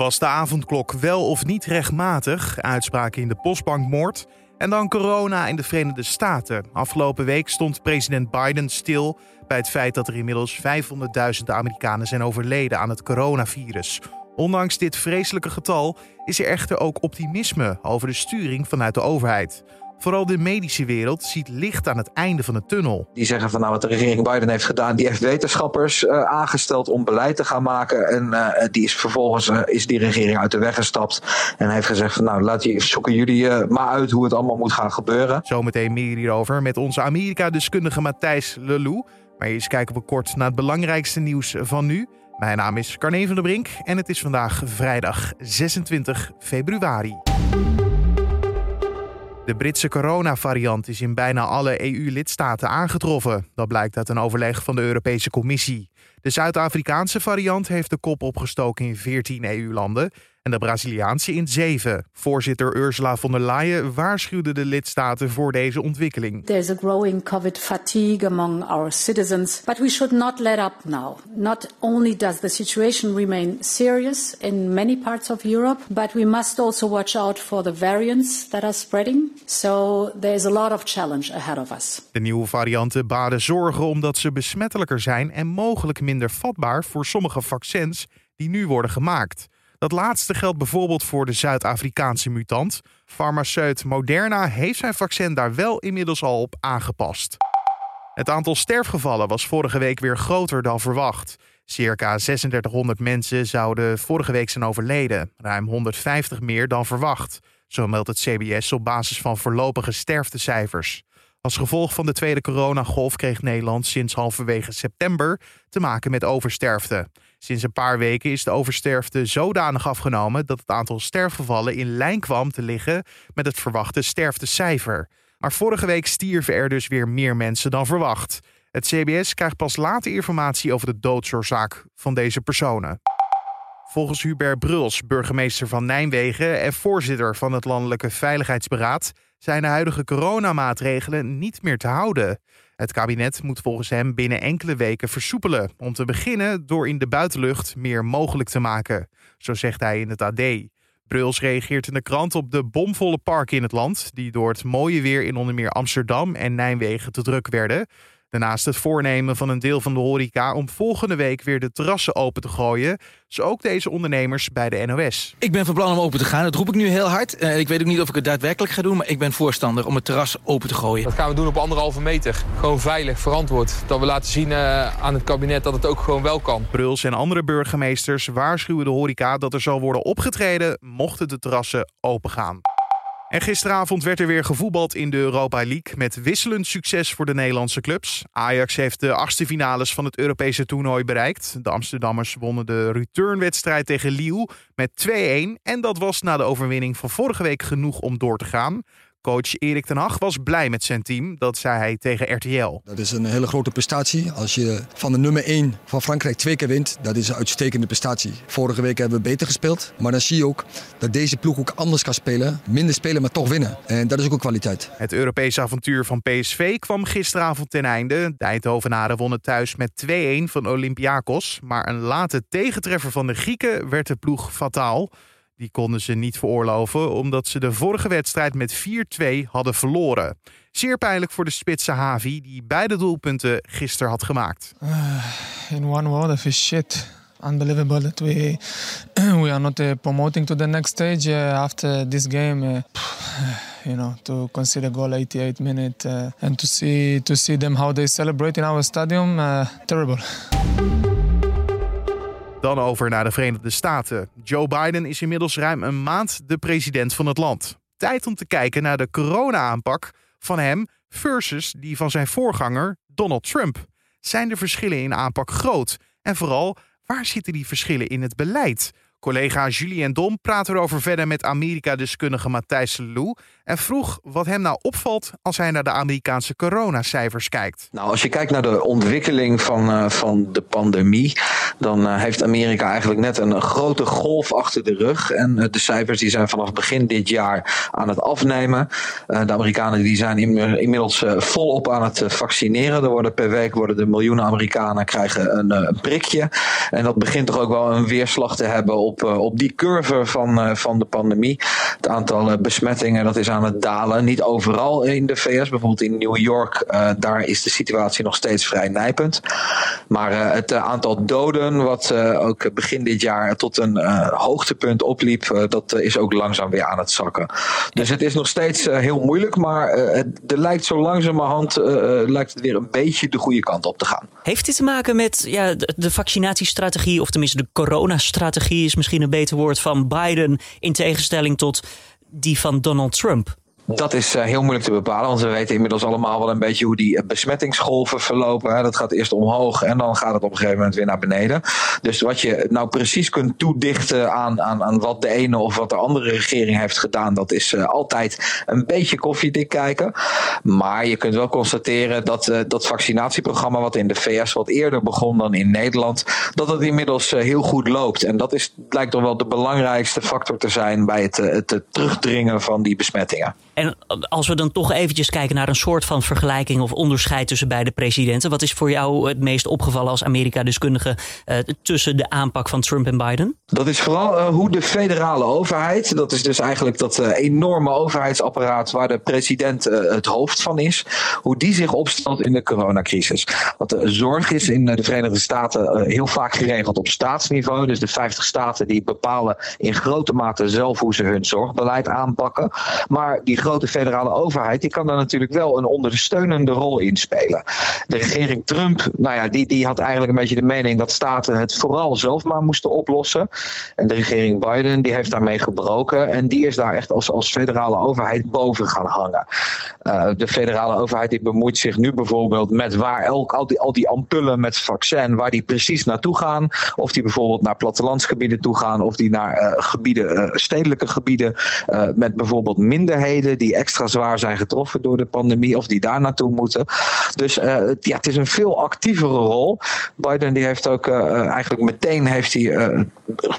Was de avondklok wel of niet rechtmatig? Uitspraken in de postbankmoord. En dan corona in de Verenigde Staten. Afgelopen week stond president Biden stil bij het feit dat er inmiddels 500.000 Amerikanen zijn overleden aan het coronavirus. Ondanks dit vreselijke getal is er echter ook optimisme over de sturing vanuit de overheid. Vooral de medische wereld ziet licht aan het einde van de tunnel. Die zeggen van nou wat de regering Biden heeft gedaan, die heeft wetenschappers uh, aangesteld om beleid te gaan maken. En uh, die is vervolgens uh, is die regering uit de weg gestapt. En heeft gezegd van nou laat je, zoeken jullie maar uit hoe het allemaal moet gaan gebeuren. Zometeen meer hierover met onze Amerika-deskundige Matthijs Lelou. Maar eerst kijken we kort naar het belangrijkste nieuws van nu. Mijn naam is Carne van der Brink en het is vandaag vrijdag 26 februari. De Britse coronavariant is in bijna alle EU-lidstaten aangetroffen. Dat blijkt uit een overleg van de Europese Commissie. De Zuid-Afrikaanse variant heeft de kop opgestoken in 14 EU-landen en de Braziliaanse in zeven. Voorzitter Ursula von der Leyen waarschuwde de lidstaten voor deze ontwikkeling. There's a growing COVID fatigue among our citizens, but we should not let up now. Not only does the situation remain serious in many parts of Europe, but we must also watch out for the variants that are spreading. So there's a lot of challenge ahead of us. De nieuwe varianten baden zorgen omdat ze besmettelijker zijn en mogelijk minder vatbaar voor sommige vaccins die nu worden gemaakt. Dat laatste geldt bijvoorbeeld voor de Zuid-Afrikaanse mutant. Farmaceut Moderna heeft zijn vaccin daar wel inmiddels al op aangepast. Het aantal sterfgevallen was vorige week weer groter dan verwacht. Circa 3600 mensen zouden vorige week zijn overleden, ruim 150 meer dan verwacht. Zo meldt het CBS op basis van voorlopige sterftecijfers. Als gevolg van de tweede coronagolf kreeg Nederland sinds halverwege september te maken met oversterfte. Sinds een paar weken is de oversterfte zodanig afgenomen dat het aantal sterfgevallen in lijn kwam te liggen met het verwachte sterftecijfer. Maar vorige week stierven er dus weer meer mensen dan verwacht. Het CBS krijgt pas later informatie over de doodsoorzaak van deze personen. Volgens Hubert Bruls, burgemeester van Nijmegen en voorzitter van het Landelijke Veiligheidsberaad, zijn de huidige coronamaatregelen niet meer te houden. Het kabinet moet volgens hem binnen enkele weken versoepelen, om te beginnen door in de buitenlucht meer mogelijk te maken, zo zegt hij in het AD. Bruls reageert in de krant op de bomvolle parken in het land, die door het mooie weer in onder meer Amsterdam en Nijmegen te druk werden. Daarnaast het voornemen van een deel van de horeca om volgende week weer de terrassen open te gooien. Zo ook deze ondernemers bij de NOS. Ik ben van plan om open te gaan. Dat roep ik nu heel hard. Uh, ik weet ook niet of ik het daadwerkelijk ga doen, maar ik ben voorstander om het terras open te gooien. Dat gaan we doen op anderhalve meter. Gewoon veilig, verantwoord. Dat we laten zien uh, aan het kabinet dat het ook gewoon wel kan. Bruls en andere burgemeesters waarschuwen de horeca dat er zal worden opgetreden mochten de terrassen open gaan. En gisteravond werd er weer gevoetbald in de Europa League met wisselend succes voor de Nederlandse clubs. Ajax heeft de achtste finales van het Europese toernooi bereikt. De Amsterdammers wonnen de returnwedstrijd tegen Lille met 2-1 en dat was na de overwinning van vorige week genoeg om door te gaan. Coach Erik ten Hag was blij met zijn team, dat zei hij tegen RTL. Dat is een hele grote prestatie. Als je van de nummer 1 van Frankrijk twee keer wint, dat is een uitstekende prestatie. Vorige week hebben we beter gespeeld, maar dan zie je ook dat deze ploeg ook anders kan spelen. Minder spelen, maar toch winnen. En dat is ook een kwaliteit. Het Europese avontuur van PSV kwam gisteravond ten einde. De Eindhovenaren wonnen thuis met 2-1 van Olympiakos. Maar een late tegentreffer van de Grieken werd de ploeg fataal. Die konden ze niet veroorloven omdat ze de vorige wedstrijd met 4-2 hadden verloren. Zeer pijnlijk voor de spitse Havi die beide doelpunten gisteren had gemaakt. Uh, in one word, of shit. Unbelievable that we we are not uh, promoting to the next stage uh, after this game. you know, to concede a goal 88 minute and to see to see them how they celebrate in our stadium, terrible. Dan over naar de Verenigde Staten. Joe Biden is inmiddels ruim een maand de president van het land. Tijd om te kijken naar de corona-aanpak van hem versus die van zijn voorganger Donald Trump. Zijn de verschillen in aanpak groot? En vooral, waar zitten die verschillen in het beleid? Collega Julien Dom praat erover verder met Amerika-deskundige Matthijs Lou en vroeg wat hem nou opvalt als hij naar de Amerikaanse coronacijfers kijkt. Nou, als je kijkt naar de ontwikkeling van, uh, van de pandemie, dan uh, heeft Amerika eigenlijk net een grote golf achter de rug. En uh, de cijfers die zijn vanaf begin dit jaar aan het afnemen. de Amerikanen die zijn inmiddels volop aan het vaccineren. Er worden per week worden de miljoenen Amerikanen krijgen een, prikje. En dat begint toch ook wel een weerslag te hebben op die curve van, van de pandemie. Het aantal besmettingen dat is aan het dalen. Niet overal in de VS, bijvoorbeeld in New York, daar is de situatie nog steeds vrij nijpend. Maar het aantal doden, wat ook begin dit jaar tot een hoogtepunt opliep, dat is ook langzaam weer aan het zakken. Dus het is nog steeds heel moeilijk, maar er lijkt zo langzamerhand lijkt het weer een beetje de goede kant op te gaan. Heeft dit te maken met ja, de, vaccinatiestrategie, of tenminste de coronastrategie is misschien een beter woord van Biden, in tegenstelling tot die van Donald Trump? Dat is uh, heel moeilijk te bepalen, want we weten inmiddels allemaal wel een beetje hoe die besmettingsgolven verlopen. Dat gaat eerst omhoog en dan gaat het op een gegeven moment weer naar beneden. Dus wat je nou precies kunt toedichten aan, aan, aan wat de ene of wat de andere regering heeft gedaan, dat is uh, altijd een beetje koffiedik kijken. Maar je kunt wel constateren dat dat vaccinatieprogramma, wat in de VS wat eerder begon dan in Nederland, dat het inmiddels heel goed loopt. En dat is, lijkt toch wel de belangrijkste factor te zijn bij het, het terugdringen van die besmettingen. En als we dan toch eventjes kijken naar een soort van vergelijking of onderscheid tussen beide presidenten. Wat is voor jou het meest opgevallen als Amerika-deskundige uh, tussen de aanpak van Trump en Biden? Dat is vooral uh, hoe de federale overheid, dat is dus eigenlijk dat uh, enorme overheidsapparaat waar de president het hoofd van is, hoe die zich opstelt in de coronacrisis. Want de zorg is in de Verenigde Staten heel vaak geregeld op staatsniveau. Dus de 50 staten die bepalen in grote mate zelf hoe ze hun zorgbeleid aanpakken. Maar die grote federale overheid, die kan daar natuurlijk wel een ondersteunende rol in spelen. De regering Trump, nou ja, die, die had eigenlijk een beetje de mening dat staten het vooral zelf maar moesten oplossen. En de regering Biden, die heeft daarmee gebroken. En die is daar echt als, als federale overheid boven gaan hangen. Uh, de federale overheid die bemoeit zich nu bijvoorbeeld met waar elk, al, die, al die ampullen met vaccin, waar die precies naartoe gaan. Of die bijvoorbeeld naar plattelandsgebieden toe gaan, of die naar uh, gebieden, uh, stedelijke gebieden met bijvoorbeeld minderheden die extra zwaar zijn getroffen door de pandemie of die daar naartoe moeten. Dus uh, ja, het is een veel actievere rol. Biden die heeft ook uh, eigenlijk meteen heeft hij, uh,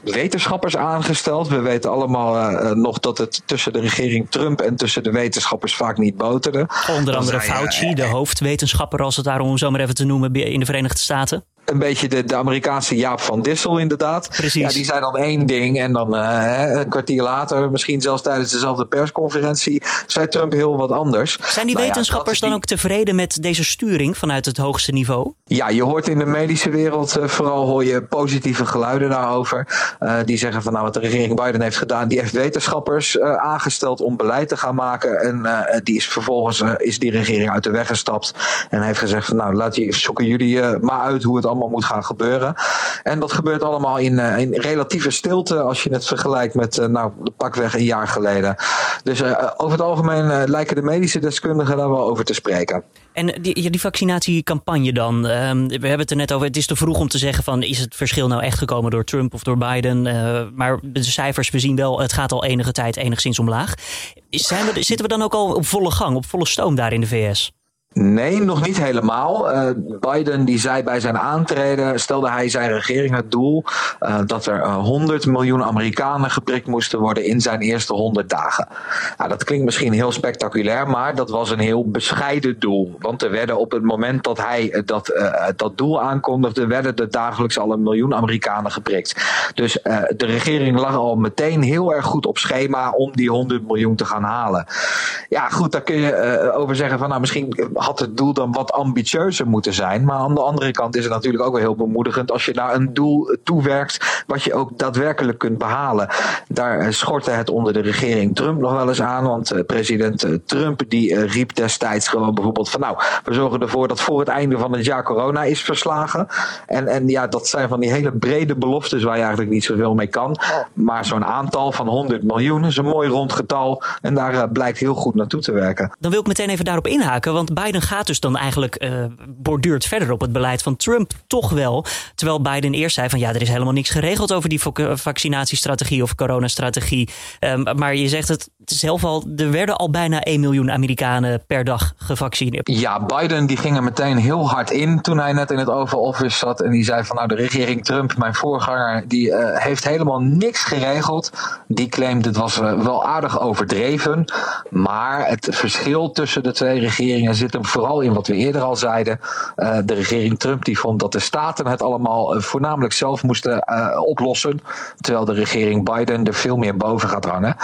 wetenschappers aangesteld. We weten allemaal nog dat het tussen de regering Trump en tussen de wetenschappers vaak niet boterde. Onder andere Fauci, de hoofdwetenschapper als het daarom zo maar even te noemen in de Verenigde Staten een beetje de, de Amerikaanse Jaap van Dissel inderdaad. Precies. Ja, die zei dan één ding en dan uh, een kwartier later, misschien zelfs tijdens dezelfde persconferentie, zei Trump heel wat anders. Zijn die nou wetenschappers dan ook tevreden met deze sturing vanuit het hoogste niveau? Ja, je hoort in de medische wereld uh, vooral hoor je positieve geluiden daarover. Uh, die zeggen van nou wat de regering Biden heeft gedaan, die heeft wetenschappers aangesteld om beleid te gaan maken. En die is vervolgens is die regering uit de weg gestapt en heeft gezegd van nou laat je, zoeken jullie maar uit hoe het allemaal moet gaan gebeuren. En dat gebeurt allemaal in, uh, in relatieve stilte als je het vergelijkt met uh, nou, pakweg een jaar geleden. Dus uh, over het algemeen lijken de medische deskundigen daar wel over te spreken. En die, die vaccinatiecampagne dan, ehm, we hebben het er net over, het is te vroeg om te zeggen van is het verschil nou echt gekomen door Trump of door Biden. maar de cijfers, we zien wel, het gaat al enige tijd enigszins omlaag. Zijn we, zitten we dan ook al op volle gang, op volle stoom daar in de VS? Nee, nog niet helemaal. Uh, Biden die zei bij zijn aantreden, stelde hij zijn regering het doel uh, dat er uh, 100 miljoen Amerikanen geprikt moesten worden in zijn eerste 100 dagen. Nou, dat klinkt misschien heel spectaculair, maar dat was een heel bescheiden doel. Want er werden op het moment dat hij eh, dat, dat doel aankondigde, werden er dagelijks al een miljoen Amerikanen geprikt. Dus de regering lag al meteen heel erg goed op schema om die 100 miljoen te gaan halen. Ja, goed, daar kun je over zeggen van nou misschien had het doel dan wat ambitieuzer moeten zijn. Maar aan de andere kant is het natuurlijk ook wel heel bemoedigend als je naar een doel toewerkt wat je ook daadwerkelijk kunt behalen. Daar eh, schortte het onder de regering Trump nog wel eens aan, want eh, president eh, Trump die riep destijds gewoon bijvoorbeeld van nou, we zorgen ervoor dat voor het einde van het jaar corona is verslagen. En, en ja, dat zijn van die hele brede beloftes waar je eigenlijk niet zoveel mee kan. Maar zo'n aantal van 100 miljoen is een mooi rond getal en daar blijkt heel goed naartoe te werken. Dan wil ik meteen even daarop inhaken, want bij Biden gaat dus dan eigenlijk uh, borduurt verder op het beleid van Trump toch wel. Terwijl Biden eerst zei van ja, er is helemaal niks geregeld over die vaccinatiestrategie of coronastrategie. Um, maar je zegt het zelf al, er werden al bijna 1 miljoen Amerikanen per dag gevaccineerd. Ja, Biden die ging er meteen heel hard in toen hij net in het Oval Office zat. En die zei van nou, de regering Trump, mijn voorganger, die uh, heeft helemaal niks geregeld. Die claimt het was wel aardig overdreven. Maar het verschil tussen de twee regeringen zit hem Vooral in wat we eerder al zeiden. de regering Trump die vond dat de staten het allemaal voornamelijk zelf moesten oplossen. Terwijl de regering Biden er veel meer boven gaat hangen.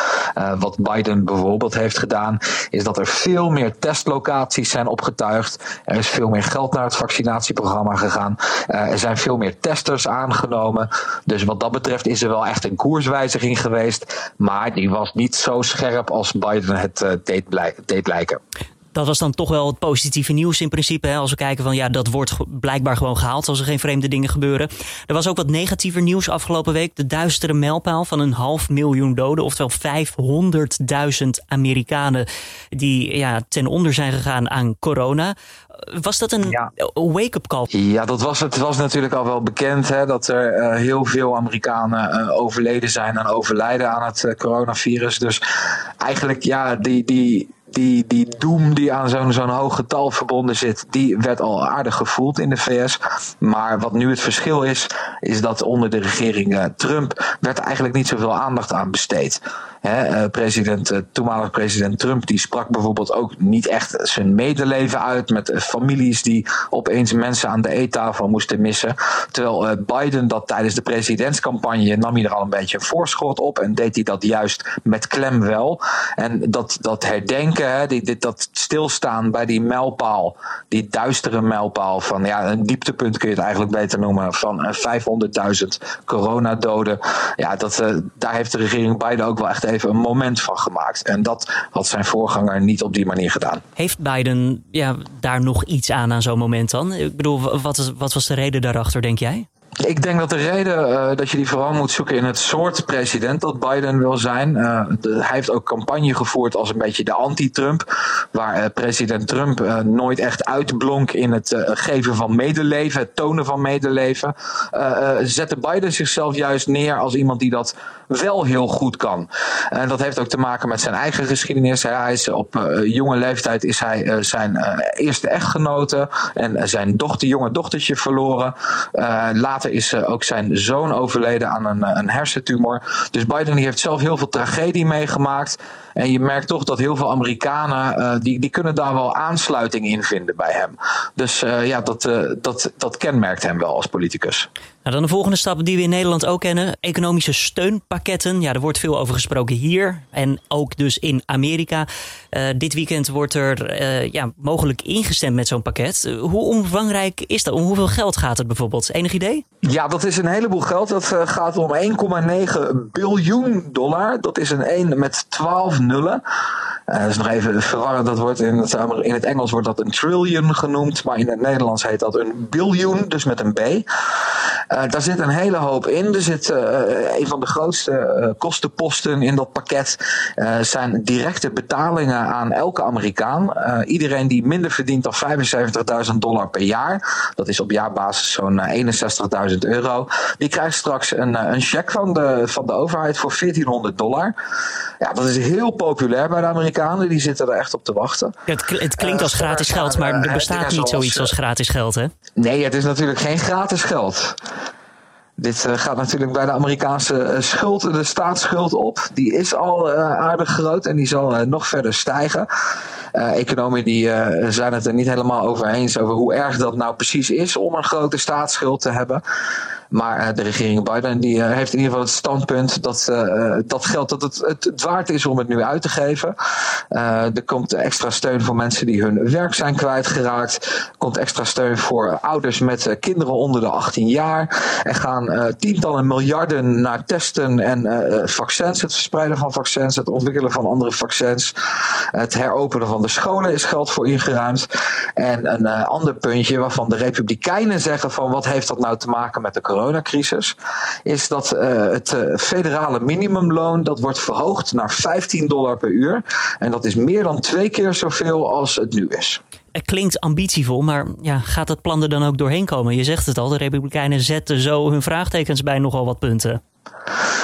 wat Biden bijvoorbeeld heeft gedaan, is dat er veel meer testlocaties zijn opgetuigd. Er is veel meer geld naar het vaccinatieprogramma gegaan. er zijn veel meer testers aangenomen. Dus wat dat betreft is er wel echt een koerswijziging geweest. Maar die was niet zo scherp als Biden het deed lijken dat was dan toch wel het positieve nieuws in principe. Hè? Als we kijken van ja, dat wordt blijkbaar gewoon gehaald als er geen vreemde dingen gebeuren. Er was ook wat negatiever nieuws afgelopen week. De duistere mijlpaal van een half miljoen doden. Oftewel 500.000 Amerikanen die ja, ten onder zijn gegaan aan corona. Was dat een wake-up call? Ja, dat was, het was natuurlijk al wel bekend hè, dat er uh, heel veel Amerikanen uh, overleden zijn en overlijden aan het uh, coronavirus. Dus eigenlijk, ja, die, die, die, die doem die aan zo'n zo'n hoog getal verbonden zit, die werd al aardig gevoeld in de VS. Maar wat nu het verschil is, is dat onder de regering Trump werd eigenlijk niet zoveel aandacht aan besteed. Eh, president, uh, toenmalig president Trump die sprak bijvoorbeeld ook niet echt zijn medeleven uit met families die opeens mensen aan de eettafel moesten missen. Terwijl Biden dat tijdens de presidentscampagne nam hij er al een beetje een voorschot op en deed hij dat juist met klem wel. En dat, dat herdenken, dit, dat stilstaan bij die mijlpaal, die duistere mijlpaal van ja, een dieptepunt kun je het eigenlijk beter noemen, van 500.000 coronadoden. Ja, dat, daar heeft de regering Biden ook wel echt even een moment van gemaakt. En dat had zijn voorganger niet op die manier gedaan. Heeft Biden ja, daar nog iets aan aan zo'n moment dan? Ik bedoel, wat, wat was de reden daarachter, denk jij? Ik denk dat de reden uh, dat je die vooral moet zoeken in het soort president dat Biden wil zijn. De, hij heeft ook campagne gevoerd als een beetje de anti-Trump. Waar uh, president Trump nooit echt uitblonk in het geven van medeleven, het tonen van medeleven. zette Biden zichzelf juist neer als iemand die dat wel heel goed kan. En dat heeft ook te maken met zijn eigen geschiedenis. Hij is op jonge leeftijd is hij zijn eerste echtgenote en zijn dochter, jonge dochtertje verloren. later is ook zijn zoon overleden aan een, eh, een hersentumor. Dus Biden heeft zelf heel veel tragedie meegemaakt. En je merkt toch dat heel veel Amerikanen, uh, die, die kunnen daar wel aansluiting in vinden bij hem. Dus ja, dat, dat, dat kenmerkt hem wel als politicus. Nou, dan de volgende stap die we in Nederland ook kennen. Economische steunpakketten. Ja, er wordt veel over gesproken hier en ook dus in Amerika. Dit weekend wordt er ja, mogelijk ingestemd met zo'n pakket. hoe omvangrijk is dat? Om hoeveel geld gaat het bijvoorbeeld? Enig idee? Ja, dat is een heleboel geld. Dat gaat om 1,9 biljoen dollar. Dat is een 1 met 12 nullen. Uh, dat is nog even verwarrend. Dat wordt in, het, in het Engels wordt dat een trillion genoemd. Maar in het Nederlands heet dat een biljoen, dus met een B. Uh, daar zit een hele hoop in. Er zit uh, een van de grootste kostenposten in dat pakket. zijn directe betalingen aan elke Amerikaan. iedereen die minder verdient dan 75.000 dollar per jaar. Dat is op jaarbasis zo'n 61.000 euro. Die krijgt straks een, een cheque van de, van de overheid voor 1400 dollar. Ja, dat is heel populair bij de Amerikanen. Die zitten er echt op te wachten. Het, het klinkt als gratis geld, maar er bestaat niet zoiets als gratis geld, hè? Nee, het is natuurlijk geen gratis geld. Dit uh, gaat natuurlijk bij de Amerikaanse uh, schuld, de staatsschuld op. Die is al uh, aardig groot en die zal nog verder stijgen. economen die, zijn het er niet helemaal over eens over hoe erg dat nou precies is om een grote staatsschuld te hebben. Maar uh, de regering Biden die, uh, heeft in ieder geval het standpunt dat uh, dat geld dat het, het, waard is om het nu uit te geven. er komt extra steun voor mensen die hun werk zijn kwijtgeraakt. Er komt extra steun voor ouders met kinderen onder de 18 jaar. Er gaan tientallen miljarden naar testen en vaccins, het verspreiden van vaccins, het ontwikkelen van andere vaccins. Het heropenen van de scholen is geld voor ingeruimd. En een ander puntje waarvan de Republikeinen zeggen van wat heeft dat nou te maken met de coronacrisis, is dat uh, het uh, federale minimumloon dat wordt verhoogd naar 15 dollar per uur. En dat is meer dan twee keer zoveel als het nu is. Het klinkt ambitievol, maar ja, gaat dat plan er dan ook doorheen komen? Je zegt het al, de Republikeinen zetten zo hun vraagtekens bij nogal wat punten.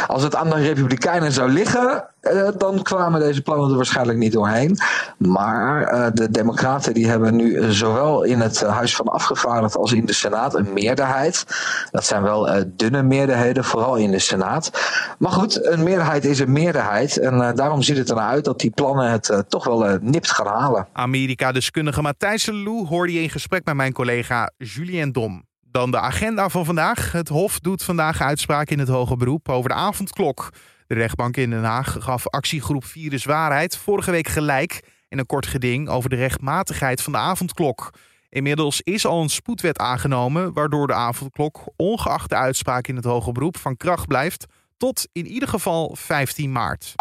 Als het aan de Republikeinen zou liggen, uh, dan kwamen deze plannen er waarschijnlijk niet doorheen. Maar uh, de Democraten die hebben nu zowel in het Huis van Afgevaardigden als in de Senaat een meerderheid. Dat zijn wel uh, dunne meerderheden, vooral in de Senaat. Maar goed, een meerderheid is een meerderheid. En daarom ziet het ernaar uit dat die plannen het toch wel nipt gaan halen. Amerika-deskundige Matthijs Lou hoorde je in gesprek met mijn collega Julien Dom. Dan de agenda van vandaag. Het Hof doet vandaag uitspraak in het hoge beroep over de avondklok. De rechtbank in Den Haag gaf actiegroep Virus Waarheid vorige week gelijk in een kort geding over de rechtmatigheid van de avondklok. Inmiddels is al een spoedwet aangenomen, waardoor de avondklok, ongeacht de uitspraak in het hoge beroep, van kracht blijft tot in ieder geval 15 maart.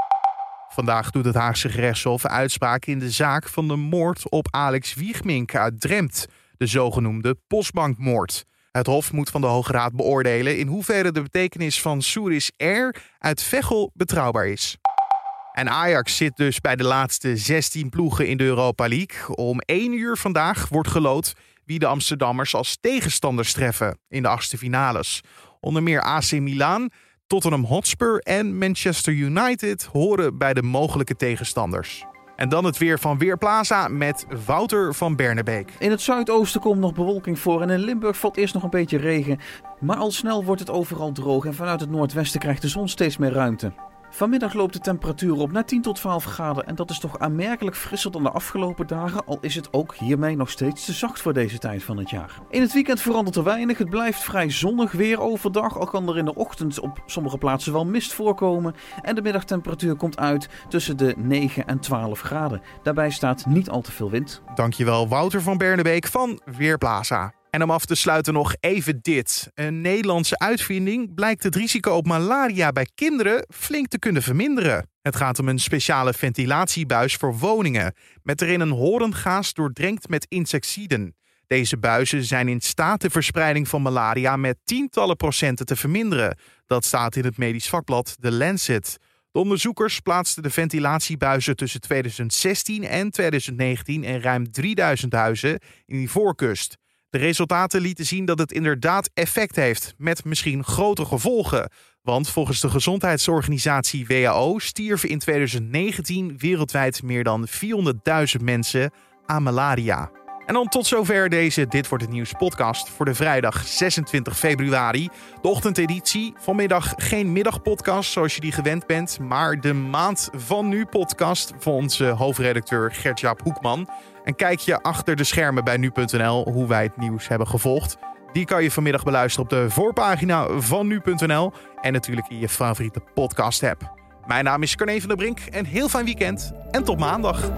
Vandaag doet het Haagse gerechtshof uitspraak in de zaak van de moord op Alex Wiegmink uit Dremt, de zogenoemde postbankmoord. Het Hof moet van de Hoge Raad beoordelen in hoeverre de betekenis van Souris Air uit Veghel betrouwbaar is. En Ajax zit dus bij de laatste 16 ploegen in de Europa League. Om 1 uur vandaag wordt gelood wie de Amsterdammers als tegenstanders treffen in de achtste finales. Onder meer AC Milan, Tottenham Hotspur en Manchester United horen bij de mogelijke tegenstanders. En dan het weer van Weerplaza met Wouter van Bernebeek. In het zuidoosten komt nog bewolking voor en in Limburg valt eerst nog een beetje regen. Maar al snel wordt het overal droog en vanuit het noordwesten krijgt de zon steeds meer ruimte. Vanmiddag loopt de temperatuur op naar 10 tot 12 graden en dat is toch aanmerkelijk frisser dan de afgelopen dagen, al is het ook hiermee nog steeds te zacht voor deze tijd van het jaar. In het weekend verandert er weinig, het blijft vrij zonnig weer overdag, al kan er in de ochtend op sommige plaatsen wel mist voorkomen en de middagtemperatuur komt uit tussen de 9 en 12 graden. Daarbij staat niet al te veel wind. Dankjewel Wouter van Bernebeek van Weerplaza. En om af te sluiten nog even dit. Een Nederlandse uitvinding blijkt het risico op malaria bij kinderen flink te kunnen verminderen. Het gaat om een speciale ventilatiebuis voor woningen, met erin een horengaas doordrenkt met insecticiden. Deze buizen zijn in staat de verspreiding van malaria met tientallen procenten te verminderen. Dat staat in het medisch vakblad The Lancet. De onderzoekers plaatsten de ventilatiebuizen tussen 2016 en 2019 in ruim 3000 huizen in die voorkust. De resultaten lieten zien dat het inderdaad effect heeft, met misschien grote gevolgen. Want volgens de gezondheidsorganisatie WHO stierven in 2019 wereldwijd meer dan 400.000 mensen aan malaria. En dan tot zover deze Dit wordt het nieuws podcast voor de vrijdag 26 februari. De ochtendeditie. Vanmiddag geen middagpodcast zoals je die gewend bent, maar de maand van nu podcast van onze hoofdredacteur Gert-Jaap Hoekman. En kijk je achter de schermen bij nu.nl hoe wij het nieuws hebben gevolgd. Die kan je vanmiddag beluisteren op de voorpagina van nu.nl en natuurlijk in je favoriete podcast app. Mijn naam is Carne van der Brink en heel fijn weekend en tot maandag.